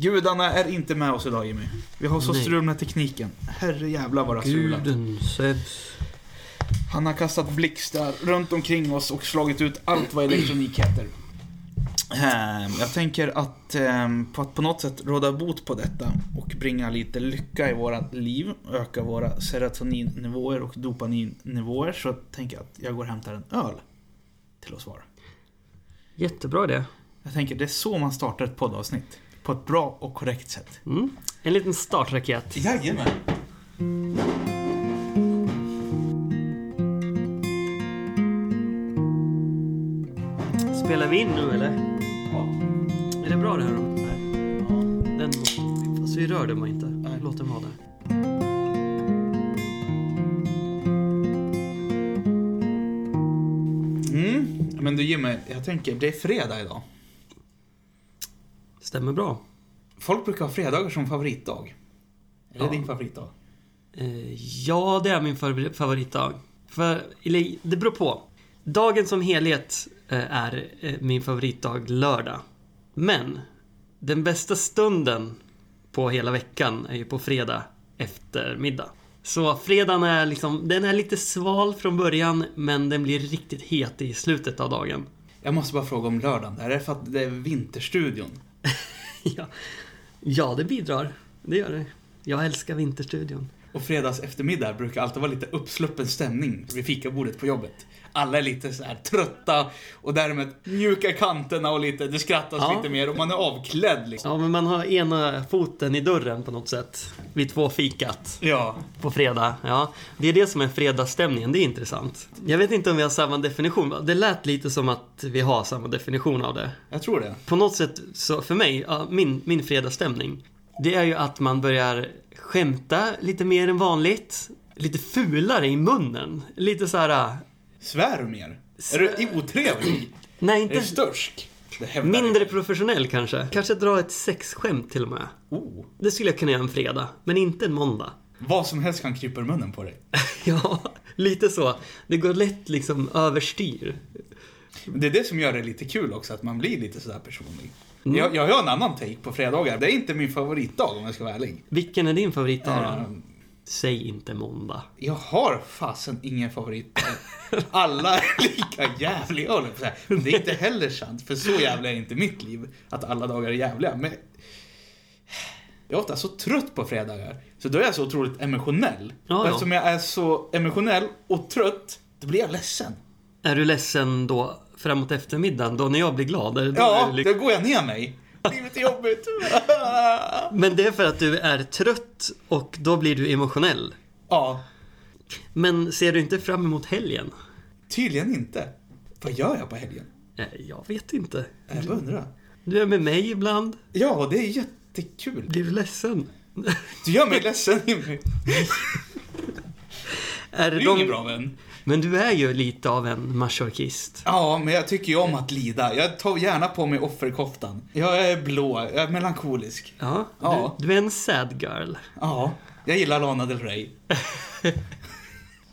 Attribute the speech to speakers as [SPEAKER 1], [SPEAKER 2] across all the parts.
[SPEAKER 1] Gudarna är inte med oss idag Jimmy. Vi har så
[SPEAKER 2] Nej.
[SPEAKER 1] strul med tekniken. Herre jävlar vad det har strulat.
[SPEAKER 2] Guden, Sebs.
[SPEAKER 1] Han har kastat blixtar runt omkring oss och slagit ut allt vad elektronik heter. Ehm, Jag tänker att ehm, på att på något sätt råda bot på detta och bringa lite lycka i våra liv, öka våra serotoninnivåer och dopaminnivåer så tänker jag att jag går och hämtar en öl till oss var.
[SPEAKER 2] Jättebra det.
[SPEAKER 1] Jag tänker det är så man startar ett poddavsnitt. På ett bra och korrekt sätt.
[SPEAKER 2] Mm. En liten startraket.
[SPEAKER 1] Jajamän.
[SPEAKER 2] Spelar vi in nu eller?
[SPEAKER 1] Ja.
[SPEAKER 2] Är det bra det här då?
[SPEAKER 1] Nej.
[SPEAKER 2] Den... Fast vi rör den inte.
[SPEAKER 1] Nej.
[SPEAKER 2] Låt den vara där.
[SPEAKER 1] Mm. Men du Jimmy, jag tänker det är fredag idag.
[SPEAKER 2] Stämmer bra.
[SPEAKER 1] Folk brukar ha fredagar som favoritdag. Är det
[SPEAKER 2] Ja.
[SPEAKER 1] din favoritdag?
[SPEAKER 2] Eh, ja, det är min favori- favoritdag. För, eller, det beror på. Dagen som helhet eh, är eh, min favoritdag lördag. Men den bästa stunden på hela veckan är ju på fredag eftermiddag. Så fredagen är liksom, den är lite sval från början men den blir riktigt het i slutet av dagen.
[SPEAKER 1] Jag måste bara fråga om lördagen. Är det för att det är Vinterstudion?
[SPEAKER 2] ja. ja, det bidrar. Det gör det. Jag älskar Vinterstudion.
[SPEAKER 1] Och fredags eftermiddag brukar alltid vara lite uppsluppen stämning vid fikabordet på jobbet. Alla är lite så här trötta och därmed mjuka kanterna och lite, det skrattas
[SPEAKER 2] Ja.
[SPEAKER 1] lite mer och man är avklädd liksom.
[SPEAKER 2] Ja, men man har ena foten i dörren på något sätt. Vid två fikat
[SPEAKER 1] Ja.
[SPEAKER 2] på fredag. Ja, det är det som är fredagsstämningen. Det är intressant. Jag vet inte om vi har samma definition. Det lät lite som att vi har samma definition av det.
[SPEAKER 1] Jag tror det.
[SPEAKER 2] På något sätt, så för mig, min, min fredagsstämning. Det är ju att man börjar skämta lite mer än vanligt. Lite fulare i munnen. Lite så här.
[SPEAKER 1] Svär du mer? Är du otrevlig?
[SPEAKER 2] Nej,
[SPEAKER 1] Är du
[SPEAKER 2] inte...
[SPEAKER 1] störsk?
[SPEAKER 2] Mindre professionell kanske. Kanske dra ett sexskämt till och med.
[SPEAKER 1] Oh.
[SPEAKER 2] Det skulle jag kunna göra en fredag, men inte en måndag.
[SPEAKER 1] Vad som helst kan krypa ur munnen på dig.
[SPEAKER 2] Ja, lite så. Det går lätt liksom överstyr.
[SPEAKER 1] Det är det som gör det lite kul också, att man blir lite sådär personlig.
[SPEAKER 2] Mm.
[SPEAKER 1] Jag, jag har en annan take på fredagar. Det är inte min favoritdag om jag ska vara ärlig.
[SPEAKER 2] Vilken är din favoritdag då?
[SPEAKER 1] Ehm,
[SPEAKER 2] Säg inte måndag.
[SPEAKER 1] Jag har fasen ingen favorit. Alla är lika jävliga håller på. Men det är inte heller sant, för så jävla är inte mitt liv. Att alla dagar är jävliga. Men jag är ofta så trött på fredagar. Så då är jag så otroligt emotionell.
[SPEAKER 2] Ja, ja.
[SPEAKER 1] eftersom jag är så emotionell och trött, då blir jag ledsen.
[SPEAKER 2] Är du ledsen då framåt eftermiddagen, då när jag blir glad? Är det då
[SPEAKER 1] Ja,
[SPEAKER 2] är
[SPEAKER 1] då går jag ner mig. Livet är jobbigt.
[SPEAKER 2] Men det är för att du är trött och då blir du emotionell.
[SPEAKER 1] ja,
[SPEAKER 2] Men ser du inte fram emot helgen?
[SPEAKER 1] tydligen inte. Vad gör jag på helgen?
[SPEAKER 2] Eh, Jag vet inte.
[SPEAKER 1] Jag bara undrar.
[SPEAKER 2] Du är med mig ibland.
[SPEAKER 1] Ja, det är jättekul.
[SPEAKER 2] Blir du ledsen?
[SPEAKER 1] Du gör mig ledsen Jimmy.
[SPEAKER 2] Är
[SPEAKER 1] Du är
[SPEAKER 2] de...
[SPEAKER 1] ingen bra vän.
[SPEAKER 2] Men du är ju lite av en masochist.
[SPEAKER 1] Ja, men jag tycker ju om att lida. Jag tar gärna på mig offerkoftan. Jag är blå, jag är melankolisk.
[SPEAKER 2] Ja,
[SPEAKER 1] Ja.
[SPEAKER 2] Du, du är en sad girl.
[SPEAKER 1] Ja, jag gillar Lana Del Rey.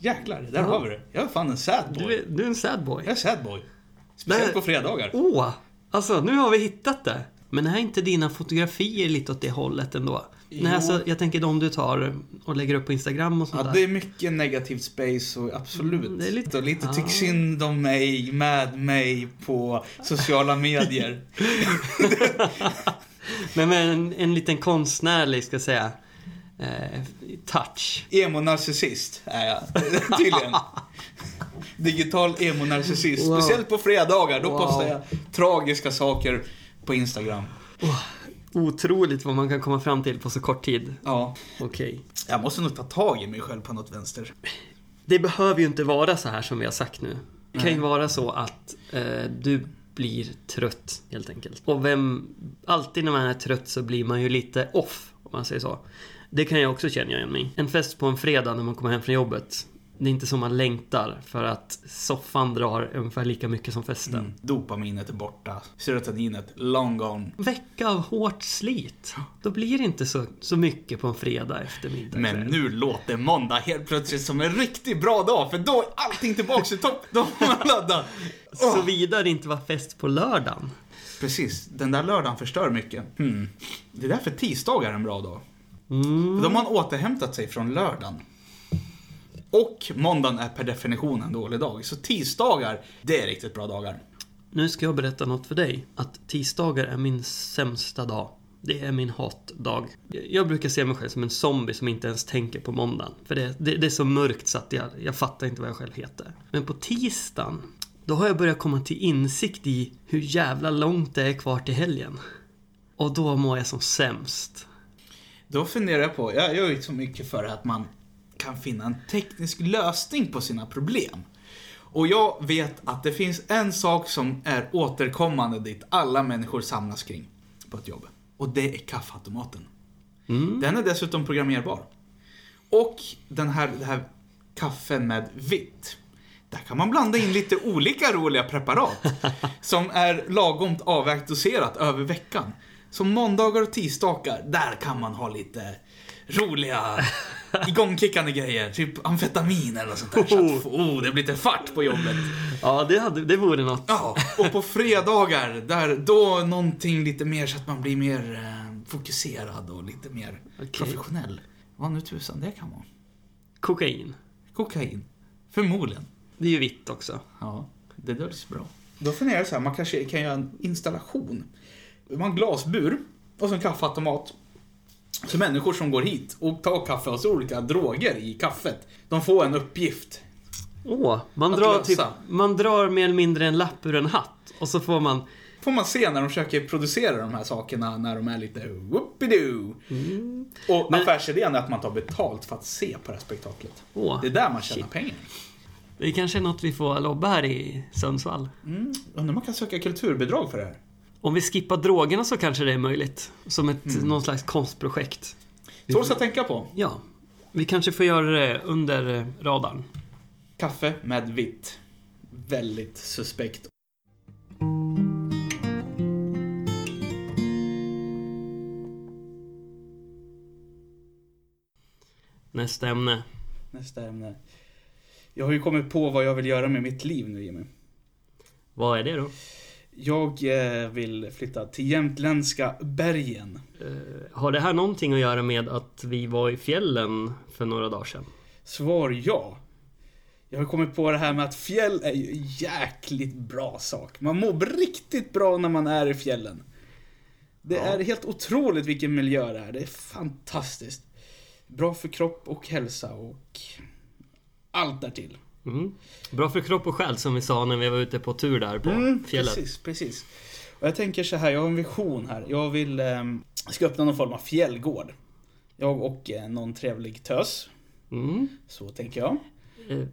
[SPEAKER 1] Jäklar, där
[SPEAKER 2] Ja.
[SPEAKER 1] har vi det. Jag är fan en sad
[SPEAKER 2] Du
[SPEAKER 1] boy.
[SPEAKER 2] är, du är en sad boy.
[SPEAKER 1] Jag är sad boy. Speciellt
[SPEAKER 2] Nej.
[SPEAKER 1] på fredagar.
[SPEAKER 2] Åh! alltså, nu har vi hittat det. Men är inte dina fotografier lite åt det hållet ändå?
[SPEAKER 1] Jo.
[SPEAKER 2] Nej, alltså, jag tänker de du tar och lägger upp på Instagram och sånt
[SPEAKER 1] Ja,
[SPEAKER 2] där.
[SPEAKER 1] det är mycket negativt space och absolut.
[SPEAKER 2] Det är lite-
[SPEAKER 1] Och lite
[SPEAKER 2] Ja.
[SPEAKER 1] tyck synd om mig, med mig på sociala medier.
[SPEAKER 2] Men med en, en liten konstnärlig, ska jag säga, eh, touch.
[SPEAKER 1] Emo-narcissist är jag, tydligen. Digital emo-narcissist.
[SPEAKER 2] Wow.
[SPEAKER 1] Speciellt på fredagar, då
[SPEAKER 2] Wow.
[SPEAKER 1] postar jag tragiska saker på Instagram.
[SPEAKER 2] Otroligt vad man kan komma fram till på så kort tid.
[SPEAKER 1] Ja.
[SPEAKER 2] Okej.
[SPEAKER 1] Jag måste nog ta tag i mig själv på något vänster.
[SPEAKER 2] Det behöver ju inte vara så här som vi har sagt nu. Det kan ju vara så att eh, du blir trött, helt enkelt. Och vem... Alltid när man är trött så blir man ju lite off, om man säger så. Det kan jag också känna igen mig. En fest på en fredag när man kommer hem från jobbet. Det är inte som man längtar för att soffan drar ungefär lika mycket som festen.
[SPEAKER 1] Mm. Dopaminet är borta. Serotoninet, long gone.
[SPEAKER 2] Vecka av hårt slit. Då blir det inte så, så mycket på en fredag eftermiddag.
[SPEAKER 1] Men nu låter måndag helt plötsligt som en riktigt bra dag, för då är allting tillbaks i topp. Då har man laddat. Åh.
[SPEAKER 2] Såvida det inte var fest på lördagen.
[SPEAKER 1] Precis, den där lördagen förstör mycket. Hmm. Det är därför tisdagar är en bra dag.
[SPEAKER 2] Mm.
[SPEAKER 1] För då har man återhämtat sig från lördagen. Och måndagen är per definition en dålig dag. Så tisdagar, det är riktigt bra dagar.
[SPEAKER 2] Nu ska jag berätta något för dig. Att tisdagar är min sämsta dag. Det är min hatdag. Jag brukar se mig själv som en zombie som inte ens tänker på måndagen. För det, det, det är så mörkt så att jag, jag fattar inte vad jag själv heter. Men på tisdagen, då har jag börjat komma till insikt i hur jävla långt det är kvar till helgen. Och då mår jag som sämst.
[SPEAKER 1] Då funderar jag på, jag gör ju så mycket för att man kan finna en teknisk lösning på sina problem. Och jag vet att det finns en sak som är återkommande dit alla människor samlas kring på ett jobb. Och det är kaffeautomaten.
[SPEAKER 2] Mm.
[SPEAKER 1] Den är dessutom programmerbar. Och den här, det här kaffen med vitt. Där kan man blanda in lite olika roliga preparat. som är lagomt avvägt doserat över veckan. Så måndagar och tisdagar, där kan man ha lite roliga igångkickande grejer. Typ amfetamin eller något sånt där. Så att, oh, det blir lite fart på jobbet.
[SPEAKER 2] Ja, det, hade, det vore något.
[SPEAKER 1] Ja, och på fredagar, där, då någonting lite mer så att man blir mer eh, fokuserad och lite mer
[SPEAKER 2] Okej.
[SPEAKER 1] professionell. Vad nu tusan det kan vara.
[SPEAKER 2] Kokain.
[SPEAKER 1] Kokain. Förmodligen.
[SPEAKER 2] Det är ju vitt också.
[SPEAKER 1] Ja, det döljs bra. Då funderar jag så här, man kanske kan göra en installation. Man har en glasbur och så en kaffeautomat. Så människor som går hit och tar kaffe och så olika droger i kaffet. De får en uppgift.
[SPEAKER 2] Åh, man
[SPEAKER 1] Att
[SPEAKER 2] drar, typ, man drar mer eller mindre en lapp ur en hatt. Och så får man...
[SPEAKER 1] Får man se när de försöker producera de här sakerna när de är lite whoopidoo. Och
[SPEAKER 2] Men-
[SPEAKER 1] affärsidén är att man tar betalt för att se på det här spektaklet.
[SPEAKER 2] Åh,
[SPEAKER 1] Det är där man tjänar
[SPEAKER 2] shit.
[SPEAKER 1] pengar.
[SPEAKER 2] Det kanske är något vi får lobba här i Sundsvall.
[SPEAKER 1] Mm. Undrar om man kan söka kulturbidrag för det här.
[SPEAKER 2] Om vi skippar drogerna så kanske det är möjligt. Som ett, någon slags konstprojekt.
[SPEAKER 1] Så
[SPEAKER 2] får-
[SPEAKER 1] att tänka på.
[SPEAKER 2] Ja. Vi kanske får göra det under eh, radarn.
[SPEAKER 1] Kaffe med vitt. Väldigt suspekt.
[SPEAKER 2] Nästa ämne.
[SPEAKER 1] Nästa ämne. Jag har ju kommit på vad jag vill göra med mitt liv nu Jimmy.
[SPEAKER 2] Vad är det då?
[SPEAKER 1] Jag eh, vill flytta till jämtländska bergen.
[SPEAKER 2] Eh, har det här någonting att göra med att vi var i fjällen för några dagar sedan?
[SPEAKER 1] Svar ja. Jag har kommit på det här med att fjäll är ju en jäkligt bra sak. Man mår riktigt bra när man är i fjällen. Det
[SPEAKER 2] Ja.
[SPEAKER 1] är helt otroligt vilken miljö det är. Det är fantastiskt. Bra för kropp och hälsa och allt därtill.
[SPEAKER 2] Mm. Bra för kropp och själ som vi sa när vi var ute på tur där på
[SPEAKER 1] Mm,
[SPEAKER 2] fjället.
[SPEAKER 1] Precis, precis. Och jag tänker så här, jag har en vision här. Jag vill, ehm, ska öppna någon form av fjällgård. Jag och eh, någon trevlig tös.
[SPEAKER 2] Mm.
[SPEAKER 1] Så tänker jag.
[SPEAKER 2] Eh,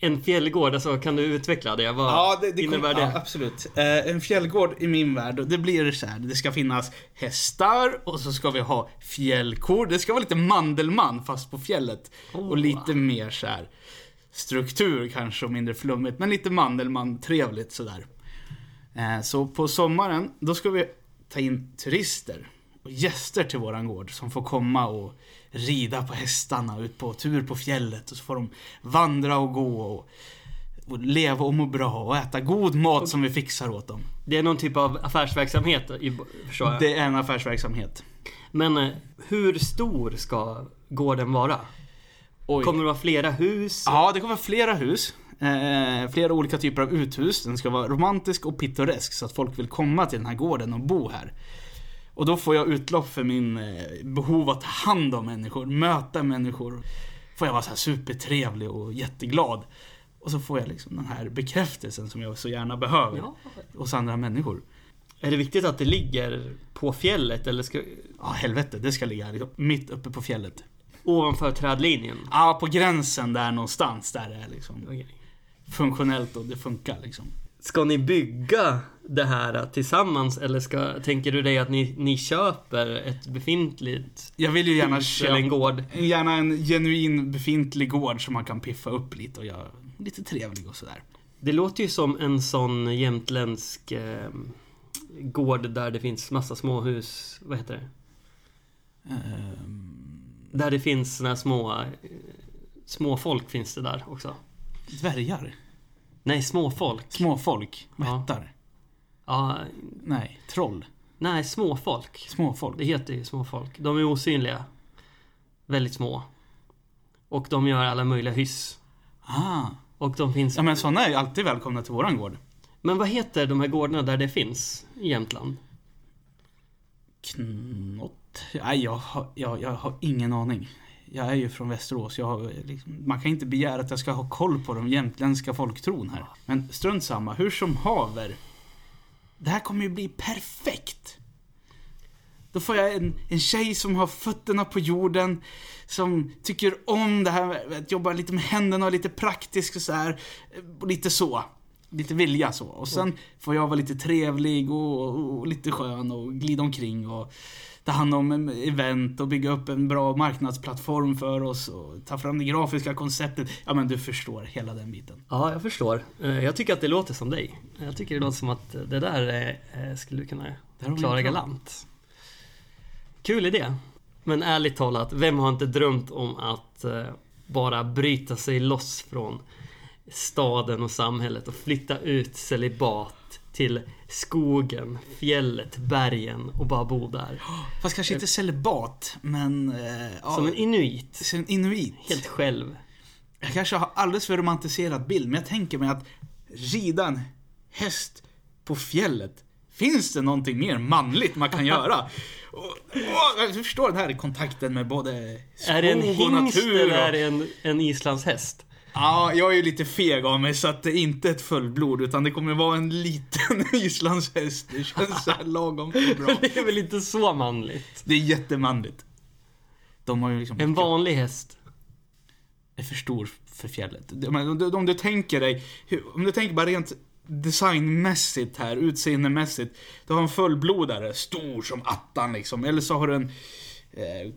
[SPEAKER 2] en fjällgård, alltså kan du utveckla det? Vad
[SPEAKER 1] Ja, det, det
[SPEAKER 2] innebär
[SPEAKER 1] kommer-
[SPEAKER 2] det?
[SPEAKER 1] Ja, absolut. Eh, en fjällgård i min värld, det blir så här. Det ska finnas hästar och så ska vi ha fjällkor. Det ska vara lite Mandelmann fast på fjället.
[SPEAKER 2] Åh.
[SPEAKER 1] Och lite mer så här struktur kanske och mindre flummigt. Men lite Mandelmann, trevligt sådär. Eh, så på sommaren, då ska vi ta in turister och gäster till våran gård som får komma och rida på hästarna ut på tur på fjället och så får de vandra och gå och, och leva och må bra och äta god mat som vi fixar åt dem.
[SPEAKER 2] Det är någon typ av affärsverksamhet, i- förstår jag.
[SPEAKER 1] Det är en affärsverksamhet.
[SPEAKER 2] Men eh, hur stor ska gården vara?
[SPEAKER 1] Oj.
[SPEAKER 2] Kommer det vara flera hus?
[SPEAKER 1] Ja, det kommer vara flera hus. Eh, flera olika typer av uthus. Den ska vara romantisk och pittoresk så att folk vill komma till den här gården och bo här. Och då får jag utlopp för min eh, behov att ta hand om människor, möta människor. Får jag vara så här supertrevlig och jätteglad. Och så får jag liksom den här bekräftelsen som jag så gärna behöver
[SPEAKER 2] Ja.
[SPEAKER 1] hos andra människor.
[SPEAKER 2] Är det viktigt att det ligger på fjället eller ska,
[SPEAKER 1] Ja, helvete, det ska ligga mitt uppe på fjället.
[SPEAKER 2] Ovanför trädlinjen?
[SPEAKER 1] Ja, på gränsen där någonstans, där det är liksom
[SPEAKER 2] Okej.
[SPEAKER 1] funktionellt och det funkar liksom.
[SPEAKER 2] Ska ni bygga det här tillsammans eller ska, tänker du dig att ni, ni köper ett befintligt
[SPEAKER 1] Jag vill ju gärna
[SPEAKER 2] eller en
[SPEAKER 1] köpa
[SPEAKER 2] gård?
[SPEAKER 1] Gärna en genuin befintlig gård som man kan piffa upp lite och göra lite trevlig och sådär.
[SPEAKER 2] Det låter ju som en sån jämtländsk eh, gård där det finns massa småhus. Vad heter det?
[SPEAKER 1] Ehm,
[SPEAKER 2] Där det finns såna små... Små folk finns det där också.
[SPEAKER 1] dvärgar.
[SPEAKER 2] Nej, småfolk.
[SPEAKER 1] Småfolk.
[SPEAKER 2] Ja.
[SPEAKER 1] Vättar.
[SPEAKER 2] Ja,
[SPEAKER 1] Nej, troll.
[SPEAKER 2] nej, småfolk.
[SPEAKER 1] Småfolk.
[SPEAKER 2] Det heter ju småfolk. De är osynliga. Väldigt små. Och de gör alla möjliga hyss.
[SPEAKER 1] Ah.
[SPEAKER 2] Och de finns...
[SPEAKER 1] Ja men sådana är ju alltid välkomna till våran gård.
[SPEAKER 2] Men vad heter de här gårdarna där det finns i Jämtland?
[SPEAKER 1] Knott? Nej, jag har, jag, jag har ingen aning. Jag är ju från Västerås. Jag liksom, man kan inte begära att jag ska ha koll på de jämtländska folktron här. Men strunt samma, hur som haver. Det här kommer ju bli perfekt. Då får jag en, en tjej som har fötterna på jorden, som tycker om det här med att jobba lite med händerna och lite praktiskt och så här. Och lite så. Lite vilja så. Och sen får jag vara lite trevlig och, och, och lite skön och glida omkring och ta hand om en event och bygga upp en bra marknadsplattform för oss och ta fram det grafiska konceptet. Ja men du förstår hela den biten.
[SPEAKER 2] Ja, jag förstår. Eh, Jag tycker att det låter som dig. Jag tycker det låter som att det där eh, skulle du kunna klara galant. Kul idé. Men ärligt talat, vem har inte drömt om att eh, bara bryta sig loss från staden och samhället och flytta ut celibat till skogen, fjället, bergen och bara bo där.
[SPEAKER 1] Fast kanske inte celibat, men... Eh,
[SPEAKER 2] Som en inuit.
[SPEAKER 1] som en inuit.
[SPEAKER 2] Helt själv.
[SPEAKER 1] Jag kanske har alldeles för romantiserad bild, men jag tänker mig att rida en häst på fjället. Finns det någonting mer manligt man kan göra? Och, och, jag förstår den här kontakten med både skog
[SPEAKER 2] Är det en
[SPEAKER 1] och
[SPEAKER 2] hingst
[SPEAKER 1] natur.
[SPEAKER 2] eller är
[SPEAKER 1] Och,
[SPEAKER 2] det en, en islandshäst?
[SPEAKER 1] Ja, jag är ju lite feg av mig så att det är inte ett fullblod utan det kommer vara en liten islandshäst. Det känns så här lagom bra.
[SPEAKER 2] Det är väl inte så manligt?
[SPEAKER 1] Det är jättemanligt. De har ju liksom...
[SPEAKER 2] En vanlig häst.
[SPEAKER 1] är för stor för fjället. Men Om du, tänker dig, om du tänker bara rent designmässigt här, utseendemässigt. Du har en fullblodare, stor som attan liksom. Eller så har du en eh,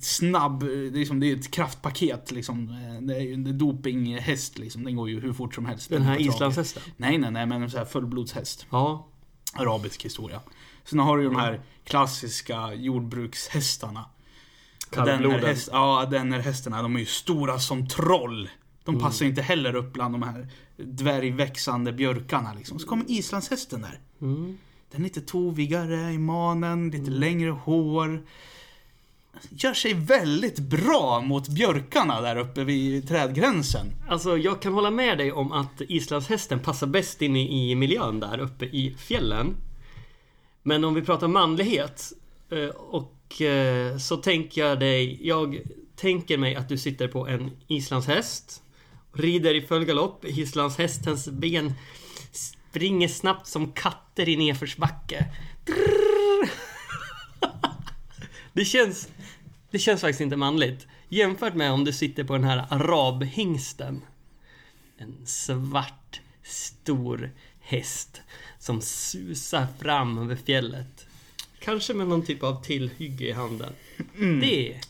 [SPEAKER 1] snabb, liksom, det är ett kraftpaket liksom. Eh, Det är ju en dopinghäst liksom. Den går ju hur fort som helst.
[SPEAKER 2] Den här islandshästen.
[SPEAKER 1] Nej, nej, nej, men en sån här fullblodshäst.
[SPEAKER 2] Ja.
[SPEAKER 1] Arabisk historia. Sen har du ju de här klassiska jordbrukshästarna.
[SPEAKER 2] Kallbloden.
[SPEAKER 1] Den häst, ja, den här hästarna, de är ju stora som troll. De passar ju inte heller upp bland de här dvärgväxande björkarna liksom. Så kommer islandshästen där.
[SPEAKER 2] Mm.
[SPEAKER 1] Den är lite tovigare i manen, lite längre hår. Gör sig väldigt bra mot björkarna där uppe vid trädgränsen.
[SPEAKER 2] Alltså jag kan hålla med dig om att islandshästen passar bäst in i, miljön där uppe i fjällen. Men om vi pratar manlighet eh, och eh, så tänker jag dig, jag tänker mig att du sitter på en islandshäst, rider i full galopp, islandshästens ben springer snabbt som katter i nedförsbacke. Det känns, det känns faktiskt inte manligt. Jämfört med om du sitter på den här arabhingsten. En svart, stor häst som susar fram över fjället. Kanske med någon typ av tillhygge i handen. Det är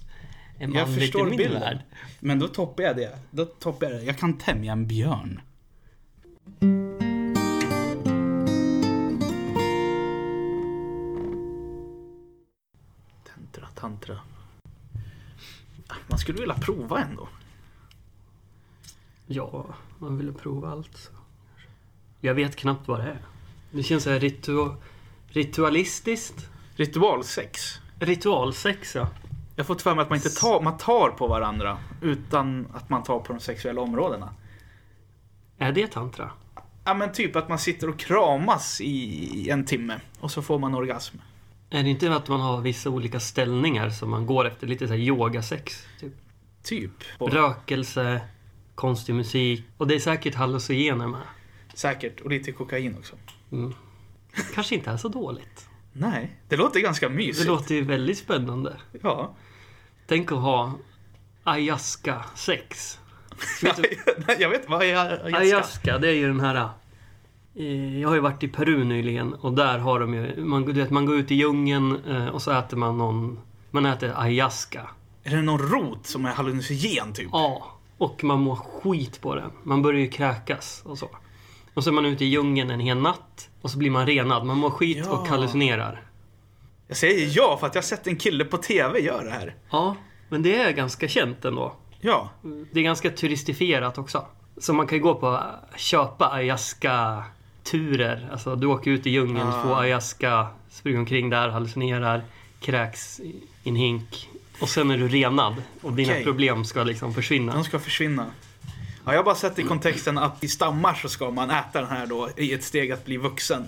[SPEAKER 1] Jag
[SPEAKER 2] manligt i min
[SPEAKER 1] bilden.
[SPEAKER 2] värld.
[SPEAKER 1] Men då toppar jag det. Då toppar jag det. Jag kan tämja en björn. Tantra, tantra. Man skulle vilja prova ändå.
[SPEAKER 2] Ja, man ville prova allt. Jag vet knappt vad det är. Det känns så här ritu- ritualistiskt.
[SPEAKER 1] Ritualsex.
[SPEAKER 2] Ritualsex, ja.
[SPEAKER 1] Jag har fått för mig att man inte tar, man tar på varandra utan att man tar på de sexuella områdena.
[SPEAKER 2] Är det tantra?
[SPEAKER 1] Ja men typ att man sitter och kramas i en timme och så får man orgasm.
[SPEAKER 2] Är det inte att man har vissa olika ställningar som man går efter? Lite så här yogasex, typ.
[SPEAKER 1] Typ.
[SPEAKER 2] Rökelse, konstig musik. Och det är säkert hallucinogener med.
[SPEAKER 1] Säkert. Och lite kokain också.
[SPEAKER 2] Mm. Kanske inte är så dåligt.
[SPEAKER 1] Nej, det låter ganska
[SPEAKER 2] Det
[SPEAKER 1] mysigt.
[SPEAKER 2] låter ju väldigt spännande.
[SPEAKER 1] Ja.
[SPEAKER 2] Tänk att ha ayahuasca-sex. Vet du,
[SPEAKER 1] jag vet vad jag, jag ska.
[SPEAKER 2] ayahuasca, det är ju den här... Jag har ju varit i Peru nyligen och där har de ju... Man, du vet, man går ut i djungeln eh, och så äter man någon... Man äter ayahuasca.
[SPEAKER 1] Är det någon rot som är hallucinogen typ?
[SPEAKER 2] Ja, och man mår skit på den. Man börjar ju kräkas och så. Och så är man ute i djungeln en hel natt och så blir man renad. Man mår skit
[SPEAKER 1] Ja.
[SPEAKER 2] och hallucinerar.
[SPEAKER 1] Jag säger ja för att jag har sett en kille på TV göra det här.
[SPEAKER 2] Ja, men det är ganska känt ändå.
[SPEAKER 1] Ja.
[SPEAKER 2] Det är ganska turistifierat också. Så man kan ju gå på köpa ayahuasca turer. Alltså du åker ut i djungeln,
[SPEAKER 1] Ah.
[SPEAKER 2] får ayahuasca, springer omkring där, hallucinerar, kräks i en hink. Och sen är du renad och dina
[SPEAKER 1] Okej.
[SPEAKER 2] problem ska liksom försvinna.
[SPEAKER 1] De ska försvinna. Ja, jag har bara sett i kontexten att i stammar så ska man äta den här då i ett steg att bli vuxen.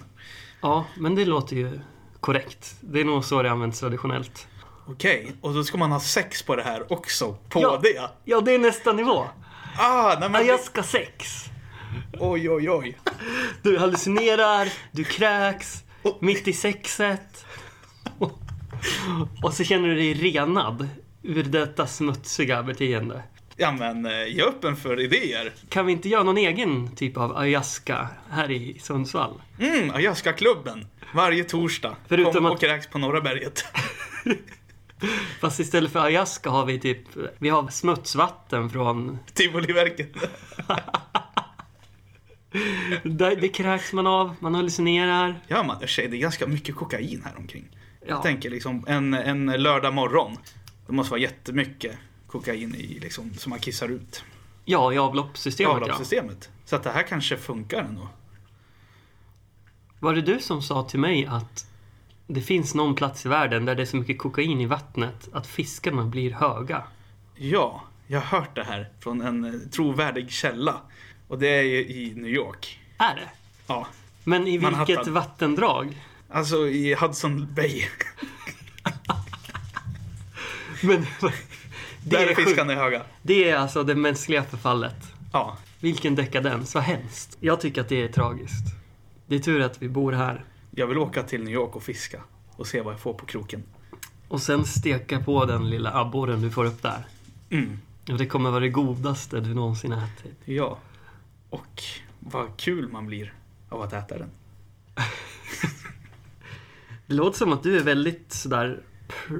[SPEAKER 2] Ja, men det låter ju korrekt. Det är nog så det används traditionellt.
[SPEAKER 1] Okej, och då ska man ha sex på det här också, på
[SPEAKER 2] Ja.
[SPEAKER 1] det?
[SPEAKER 2] Ja, det är nästa nivå.
[SPEAKER 1] Ah, nej men...
[SPEAKER 2] Ayahuasca sex.
[SPEAKER 1] Oj, oj, oj.
[SPEAKER 2] Du hallucinerar, du kräks, mitt i sexet. Och, så känner du dig renad ur detta smutsiga beteende.
[SPEAKER 1] Ja, men eh, jag är öppen för idéer.
[SPEAKER 2] Kan vi inte göra någon egen typ av ayahuasca här i Sundsvall?
[SPEAKER 1] Mm, Ayahuasca-klubben. Varje torsdag.
[SPEAKER 2] Förutom
[SPEAKER 1] Kom
[SPEAKER 2] att-
[SPEAKER 1] och kräks på Norra berget.
[SPEAKER 2] Fast istället för ayahuasca har vi typ, vi har smutsvatten från,
[SPEAKER 1] Tivoliverket.
[SPEAKER 2] där, det kräks man av, man hallucinerar.
[SPEAKER 1] Ja, man, det är ganska mycket kokain här omkring.
[SPEAKER 2] Ja.
[SPEAKER 1] Jag tänker liksom en, en lördag morgon. Det måste vara jättemycket kokain i liksom, som man kissar ut.
[SPEAKER 2] Ja, i avloppssystemet ja.
[SPEAKER 1] Avloppssystemet. Så att det här kanske funkar ändå.
[SPEAKER 2] Var det du som sa till mig att det finns någon plats i världen där det är så mycket kokain i vattnet att fiskarna blir höga?
[SPEAKER 1] Ja, jag har hört det här från en eh, trovärdig källa. Och det är ju i New York.
[SPEAKER 2] Är det?
[SPEAKER 1] Ja,
[SPEAKER 2] Men i vilket
[SPEAKER 1] Manhattan.
[SPEAKER 2] vattendrag?
[SPEAKER 1] alltså i Hudson Bay.
[SPEAKER 2] Men det
[SPEAKER 1] Där är
[SPEAKER 2] är,
[SPEAKER 1] fiskarna höga.
[SPEAKER 2] det är alltså det mänskliga förfallet.
[SPEAKER 1] Ja,
[SPEAKER 2] Vilken dekadens, vad hemskt. Jag tycker att det är tragiskt. Det är tur att vi bor här.
[SPEAKER 1] jag vill åka till New York och fiska. Och se vad jag får på kroken.
[SPEAKER 2] Och sen steka på den lilla abborren du får upp där.
[SPEAKER 1] Mm,
[SPEAKER 2] Och det kommer vara det godaste du någonsin ätit.
[SPEAKER 1] ja. Och vad kul man blir av att äta den.
[SPEAKER 2] Det låter som att du är väldigt sådär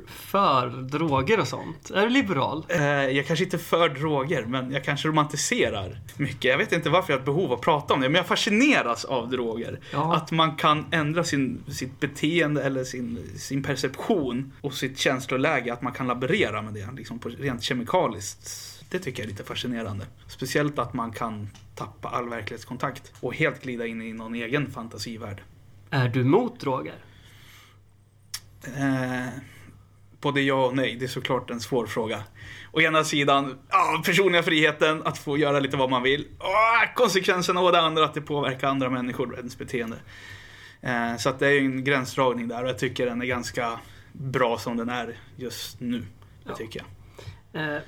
[SPEAKER 2] för droger och sånt. Är du liberal?
[SPEAKER 1] Eh, jag kanske inte är för droger, men jag kanske romantiserar mycket. Jag vet inte varför jag har ett behov av att prata om det, men jag fascineras av droger.
[SPEAKER 2] Ja.
[SPEAKER 1] Att man kan ändra sin, sitt beteende eller sin, sin perception och sitt känsloläge, att man kan laborera med det liksom på rent kemikaliskt. Det tycker jag är lite fascinerande. Speciellt att man kan tappa all verklighetskontakt och helt glida in i någon egen fantasivärld.
[SPEAKER 2] Är du mot droger?
[SPEAKER 1] Eh, både ja och nej, det är såklart en svår fråga. Å ena sidan, ja, personliga friheten, att få göra lite vad man vill. Åh, konsekvenserna å det andra, att det påverkar andra människor och ens beteende. Eh, så att det är ju en gränsdragning där och jag tycker den är ganska bra som den är just nu. Det
[SPEAKER 2] Ja.
[SPEAKER 1] tycker jag.
[SPEAKER 2] Eh,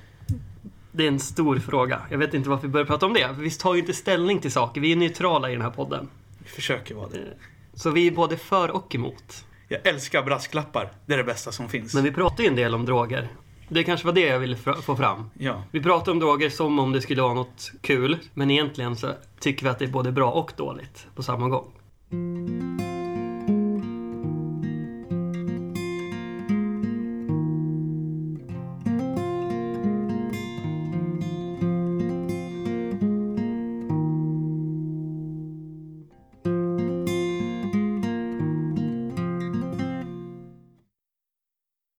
[SPEAKER 2] det är en stor fråga. Jag vet inte varför vi börjar prata om det. Vi tar ju inte ställning till saker. Vi är neutrala i den här podden.
[SPEAKER 1] Vi försöker vara det.
[SPEAKER 2] Eh, Så vi är både för och emot.
[SPEAKER 1] Jag älskar brasklappar, det är det bästa som finns.
[SPEAKER 2] Men vi pratar ju en del om droger. Det kanske var det jag ville få fram.
[SPEAKER 1] Ja,
[SPEAKER 2] Vi pratar om droger som om det skulle vara något kul. Men egentligen så tycker vi att det är både bra och dåligt på samma gång.